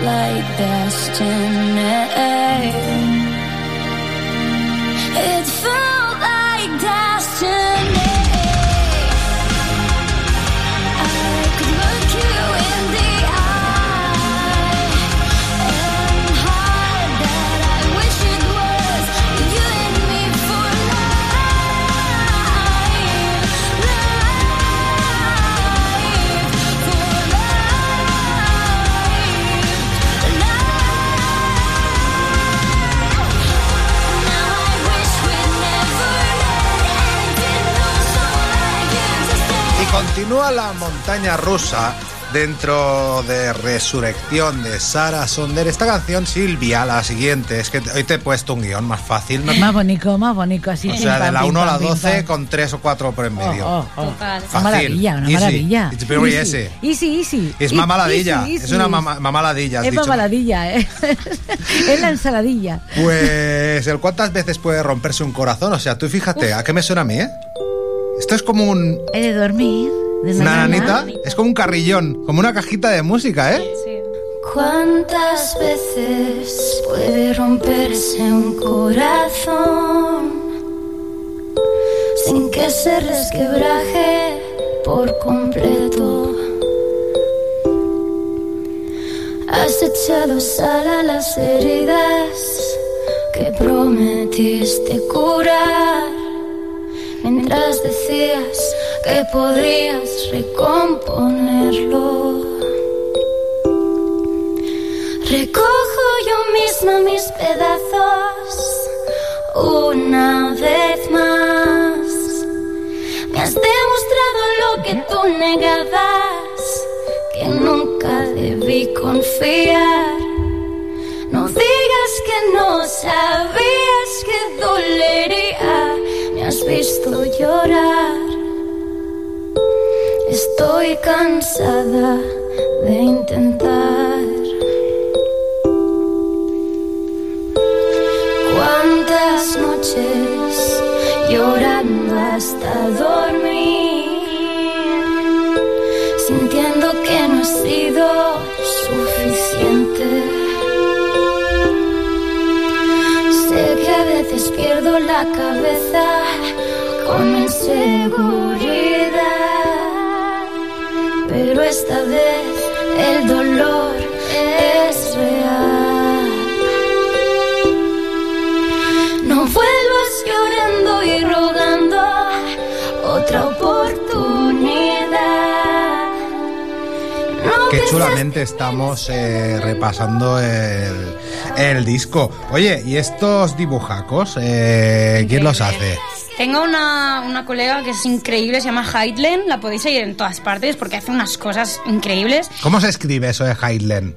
like destiny. Continúa la montaña rusa dentro de Resurrección de Sara Sonder. Esta canción, Silvia, la siguiente, es que hoy te he puesto un guion más fácil. ¿no? Más bonito, más bonito, así. O sea, de la pim, 1 a la pam, pim, 12 pam. con 3 o 4 por en medio. Oh, oh, oh. Total. Una Fácil, maravilla, una easy. maravilla. It's very easy. Easy, easy. Es mamaladilla, easy, es una mama- mamaladilla. Es mamaladilla, ¿eh? <laughs> es la ensaladilla. Pues el cuántas veces puede romperse un corazón. O sea, tú fíjate, ¿a qué me suena a mí, eh? Esto es como un, He de dormir. De una nanita, es como un carrillón, como una cajita de música, ¿eh? Sí. ¿Cuántas veces puede romperse un corazón sin que se resquebraje por completo? Has echado sal a las heridas que prometiste curar mientras decías que podrías recomponerlo. Recojo yo misma mis pedazos una vez más. Me has demostrado lo que tú negabas, que nunca debí confiar. No digas que no sabías que dolería, has visto llorar. Estoy cansada de intentar. Cuántas noches llorando hasta dormir, sintiendo que no he sido suficiente. A veces pierdo la cabeza con inseguridad. Pero esta vez el dolor es real. No vuelvas llorando y rogando otra oportunidad. No Qué chulamente estamos eh, repasando el, el disco. Oye, ¿y estos dibujacos? eh, ¿Quién los hace? Tengo una, una colega que es increíble, se llama Heidlen, la podéis seguir en todas partes porque hace unas cosas increíbles. ¿Cómo se escribe eso de Heidlen?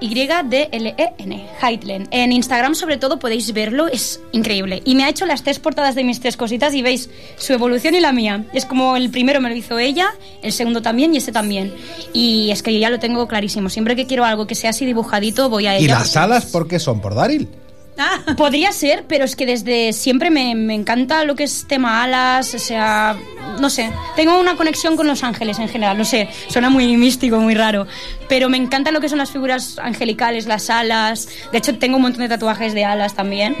H-A-Y-D-L-E-N, Heidlen. En Instagram, sobre todo, podéis verlo, es increíble. Y me ha hecho las tres portadas de mis tres cositas y veis su evolución y la mía. Es como el primero me lo hizo ella, el segundo también y este también. Y es que yo ya lo tengo clarísimo. Siempre que quiero algo que sea así dibujadito, voy a ella. ¿Y las alas por qué son? ¿Por Daryl? Podría ser, pero es que desde siempre me, me encanta lo que es tema alas, o sea, no sé, tengo una conexión con los ángeles en general, no sé, suena muy místico, muy raro, pero me encanta lo que son las figuras angelicales, las alas, de hecho tengo un montón de tatuajes de alas también,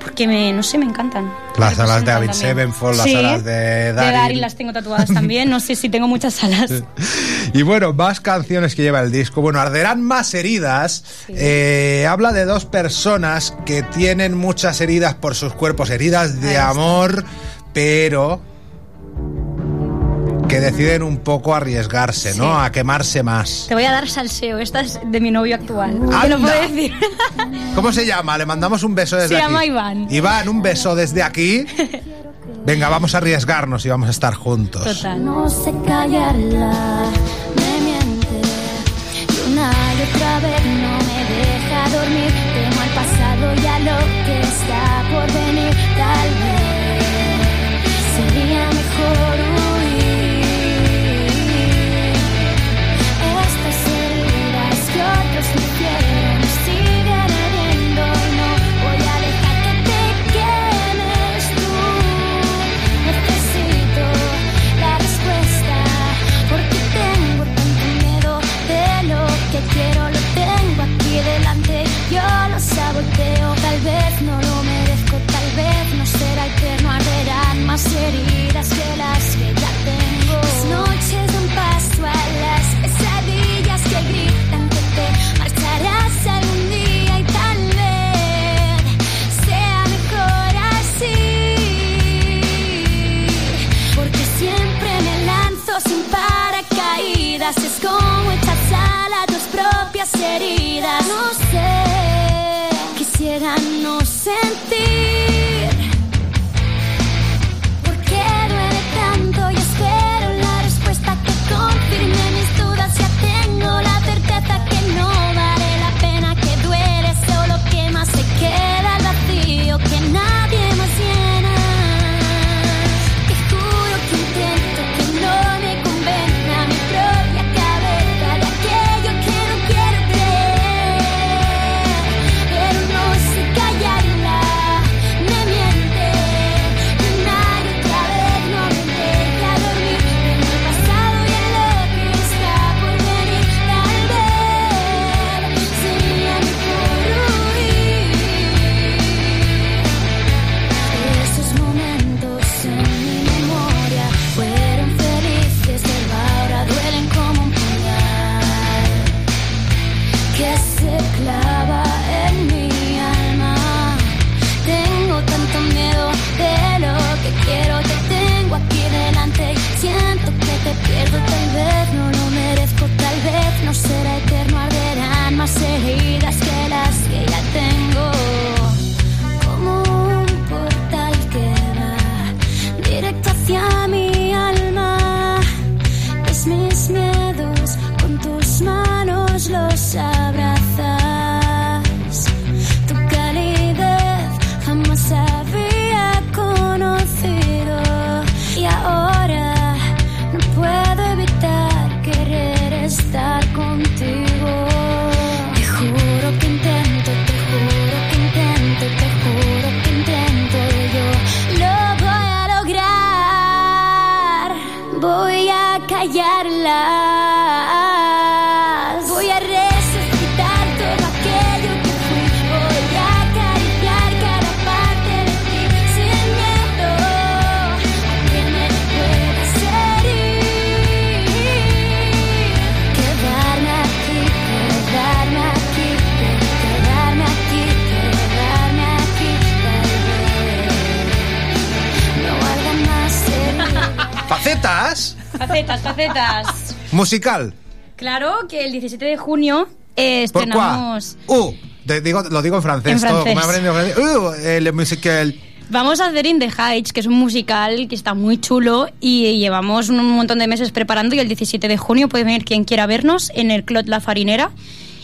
porque me, no sé, me encantan. Las alas de David. Sevenfold, las Sí, alas de Daryl. Daryl las tengo tatuadas también, no sé si tengo muchas alas. <laughs> Y bueno, más canciones que lleva el disco. Bueno, Arderán más heridas. eh, habla de dos personas que tienen muchas heridas por sus cuerpos, heridas de amor, pero que deciden un poco arriesgarse, ¿no? A quemarse más. Te voy a dar salseo, esta es de mi novio actual, te lo puedo decir. <laughs> ¿Cómo se llama? Le mandamos un beso desde Se aquí. llama Iván. Iván, un beso desde aquí. Venga, vamos a arriesgarnos y vamos a estar juntos. Total. No sé callarla, me miente y una y otra vez no me deja dormir. Temo al pasado y a lo que está por venir. Tal vez Facetas. Musical. Claro que el 17 de junio eh, estrenamos... Uh, te digo, lo digo en francés. En aprendido francés. Uh, el musical. Vamos a hacer In the Heights, que es un musical que está muy chulo y llevamos un montón de meses preparando y el 17 de junio puede venir quien quiera vernos en el Clot La Farinera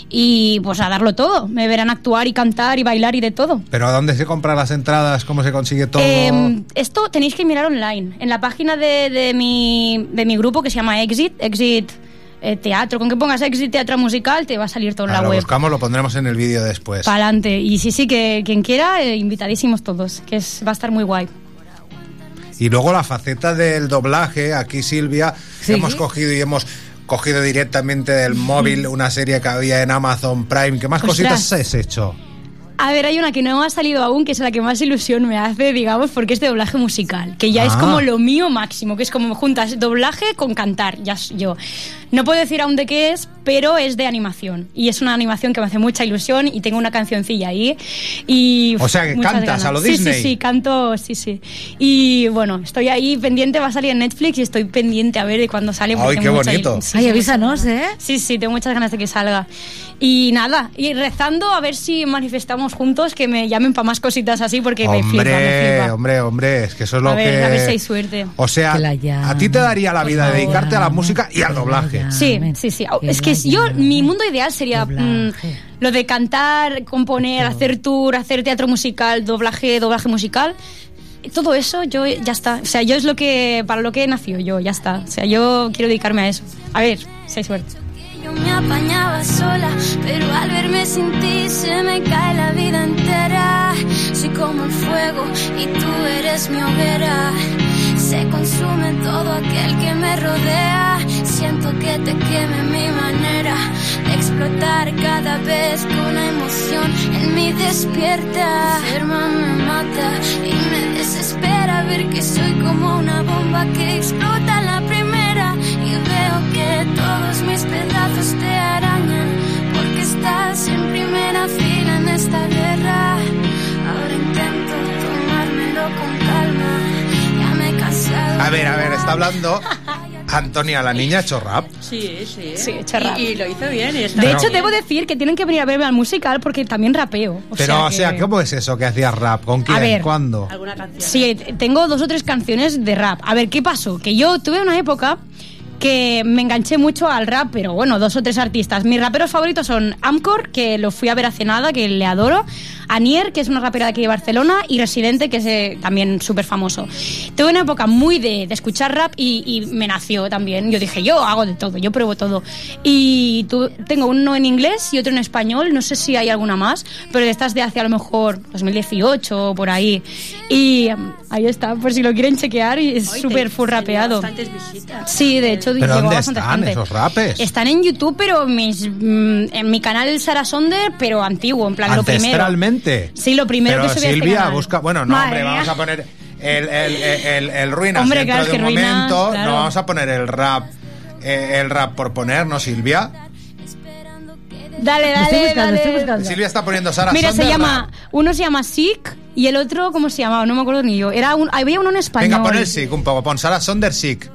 y pues a darlo todo. Me verán actuar y cantar y bailar y de todo. Pero ¿a dónde se compran las entradas? ¿Cómo se consigue todo? Eh, esto tenéis que mirar online, en la página de, de mi, de mi grupo que se llama Exit, Exit eh, Teatro. Con que pongas Exit Teatro Musical te va a salir todo en la lo web. buscamos, lo pondremos en el vídeo después. Para adelante. Y sí, sí, que quien quiera, eh, invitadísimos todos, que es, va a estar muy guay. Y luego la faceta del doblaje, aquí Silvia, Sí. hemos cogido y hemos cogido directamente del móvil una serie que había en Amazon Prime. ¿Qué más Ostras. cositas has hecho? A ver, hay una que no ha salido aún, que es la que más ilusión me hace, digamos, porque es de doblaje musical, que ya es Ah. como lo mío máximo, que es como juntas doblaje con cantar, ya yo. No puedo decir aún de qué es, pero es de animación. Y es una animación que me hace mucha ilusión y tengo una cancioncilla ahí. Y, O sea, que cantas ganas. a lo Sí, Disney. Sí, sí, canto, sí, sí. Y bueno, estoy ahí pendiente, va a salir en Netflix y estoy pendiente a ver de cuándo sale. porque Ay, qué bonito. sí, Ay, sí, avísanos, ¿eh? Sí, sí, tengo muchas ganas de que salga. Y nada, y rezando a ver si manifestamos juntos que me llamen para más cositas así porque me flipa, me Hombre, flipa. hombre, hombre, es que eso es lo A ver, que... a ver si hay suerte. O sea, a ti te daría la vida dedicarte a la música y al doblaje. llamen. Sí, sí, sí. Que Es que yo, mi mundo ideal sería mm, lo de cantar, componer, hacer tour, hacer teatro musical, doblaje, doblaje musical. Todo eso, yo ya está. O sea, yo es lo que, para lo que he nacido yo, ya está. O sea, yo quiero dedicarme a eso. A ver, si hay suerte. Yo me apañaba sola, pero al verme sin ti se me cae la vida entera. Soy como el fuego y tú eres mi hoguera. Se consume todo aquel que me rodea. Siento que te queme mi manera de explotar cada vez que una emoción en mí despierta. Enferma me mata y me desespera ver que soy como una bomba que explota la primera. Todos mis pedazos te arañan porque estás en primera fila en esta guerra. Ahora intento tomármelo con calma. Ya me he cansado. A ver, a ver, está hablando Antonia, la niña ha hecho rap. Sí, sí. Sí, echa rap. Y, y lo hizo bien. Y está De hecho, debo decir que tienen que venir a verme al musical porque también rapeo. O Pero, o sea, que- ¿cómo es eso que hacías rap? ¿Con quién? ver. ¿Cuándo? alguna canción. Sí, tengo dos o tres canciones de rap. A ver, ¿qué pasó? Que yo tuve una época que me enganché mucho al rap, pero bueno, dos o tres artistas. Mis raperos favoritos son Amcor, que lo fui a ver hace nada, que le adoro, Anier, que es una rapera de aquí de Barcelona, y Residente, que es eh, también súper famoso. Tuve una época muy de, de escuchar rap y, y me nació también. Yo dije, yo hago de todo, yo pruebo todo. Y tu- tengo uno en inglés y otro en español, no sé si hay alguna más, pero estas de hace a lo mejor 2018 o por ahí. Y um, ahí está, por si lo quieren chequear, y es súper full rapeado. bastantes visitas. Sí, de hecho, ¿Pero llegó dónde bastante están gente. esos rapes? Están en YouTube, pero mis, mm, en mi canal Sara Sonder, pero antiguo, en plan lo primero. Sí, lo primero Pero que subí a este Silvia, busca. Bueno, no, Madre hombre, vamos a poner el, el, el, el- el Ruinas Hombre, dentro claro, de un Ruinas, momento. claro. No vamos a poner el rap. eh, el rap por poner, ¿no, Silvia? Dale, Lo estoy dale, buscando, dale. estoy buscando. Silvia está poniendo Sara Mira, se Sonder llama, rap. uno se llama Sick y el otro, ¿cómo se llamaba? No me acuerdo ni yo. Era un, había uno en español. Venga, pon el sick un poco, pon Sara Sonder sick.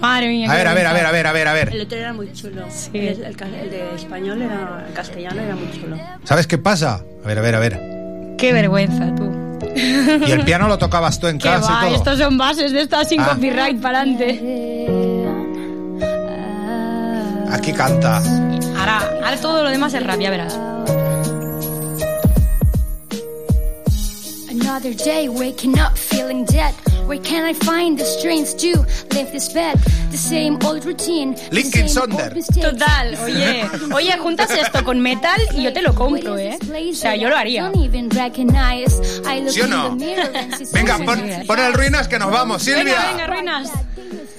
Madre mía. A qué ver, a ver, a ver, a ver, a ver, a El ver. otro era muy chulo. Sí. El, el el de español era. El castellano era muy chulo. ¿Sabes qué pasa? A ver, a ver, a ver. Qué vergüenza, tú. Y el piano lo tocabas tú en <laughs> Que casa va, y todo. estos son bases de estas sin Ah. copyright para adelante. Aquí canta. Ahora, ahora todo lo demás es rap, ya verás. Another day waking up feeling dead. Where can I find the strength to leave this bed? The same old routine. the Linkin Sonder. Total, oye, oye, juntas esto con metal y yo te lo compro, ¿eh? O sea, yo lo haría. ¿Sí o no? <laughs> Venga, pon, el Ruinas que nos vamos, Silvia. Venga, venga, ruinas.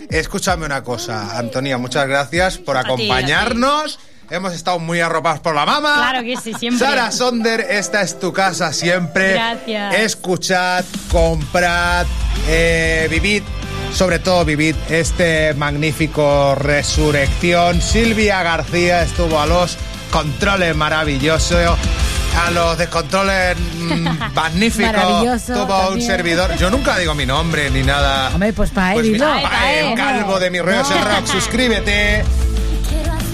Escúchame una cosa, Antonia, muchas gracias por A ti, acompañarnos. Hemos estado muy arropados por la mama. Claro que sí, siempre. Sara Sonder, esta es tu casa siempre. Gracias. Escuchad, comprad, eh, vivid, sobre todo vivid este magnífico Resurrección. Silvia García estuvo a los controles maravilloso. a los descontroles mm, <laughs> magníficos. Tuvo un también. servidor. Yo nunca digo mi nombre ni nada. Hombre, pues para Pues él, pa' el calvo de mi rollo el <laughs> rock, suscríbete.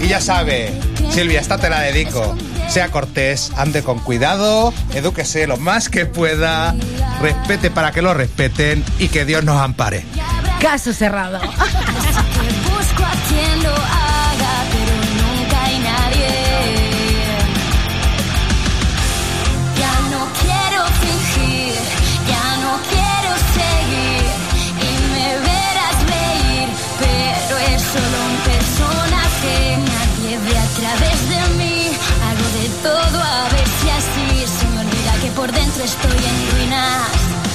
Y ya sabe, Silvia, esta te la dedico. Sea cortés, ande con cuidado, edúquese lo más que pueda, respete para que lo respeten y que Dios nos ampare. Caso cerrado. <laughs> por dentro estoy en ruinas.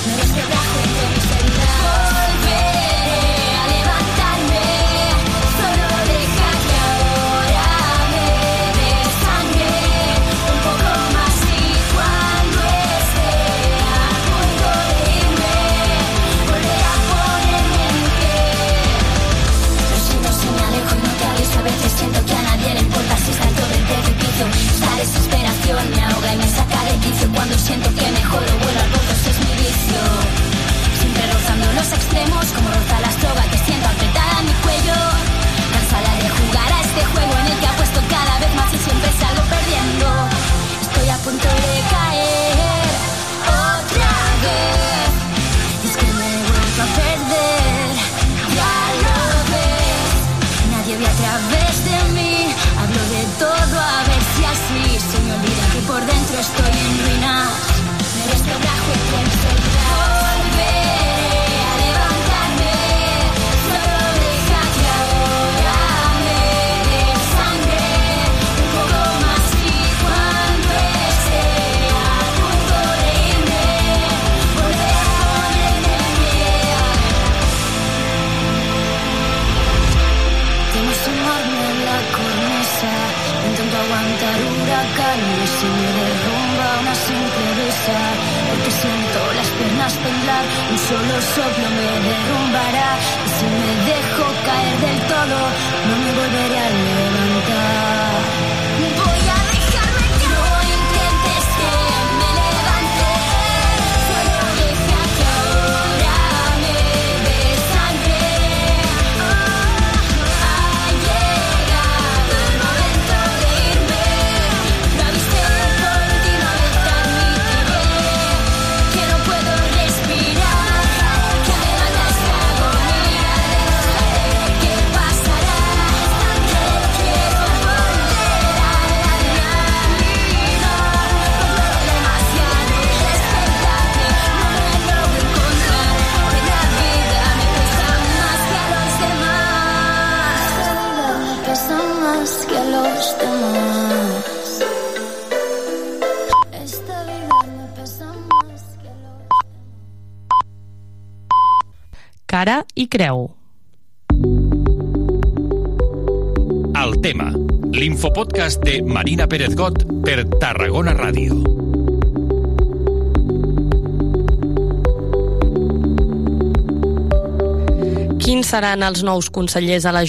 Me desquebrajo entre mis heridas. Volveré a levantarme, solo deja que ahora me desangre. Un poco más y cuando esté a punto de irme, volveré a ponerme en siento si me alejo y no te aviso A veces siento que a nadie le importa si salto del precipicio Esta desesperación me ahoga y me saca Cuando siento que mejoro vuelo al pozo, es mi vicio. Siempre rozando los extremos como roza la soga que siento apretada en mi cuello. Cansada de jugar a este juego en el que apuesto cada vez más y siempre salgo perdiendo. Estoy a punto de i creu. El tema, l'infopodcast de Marina Pérez Got per Tarragona Ràdio. Quins seran els nous consellers a l'Ajuntament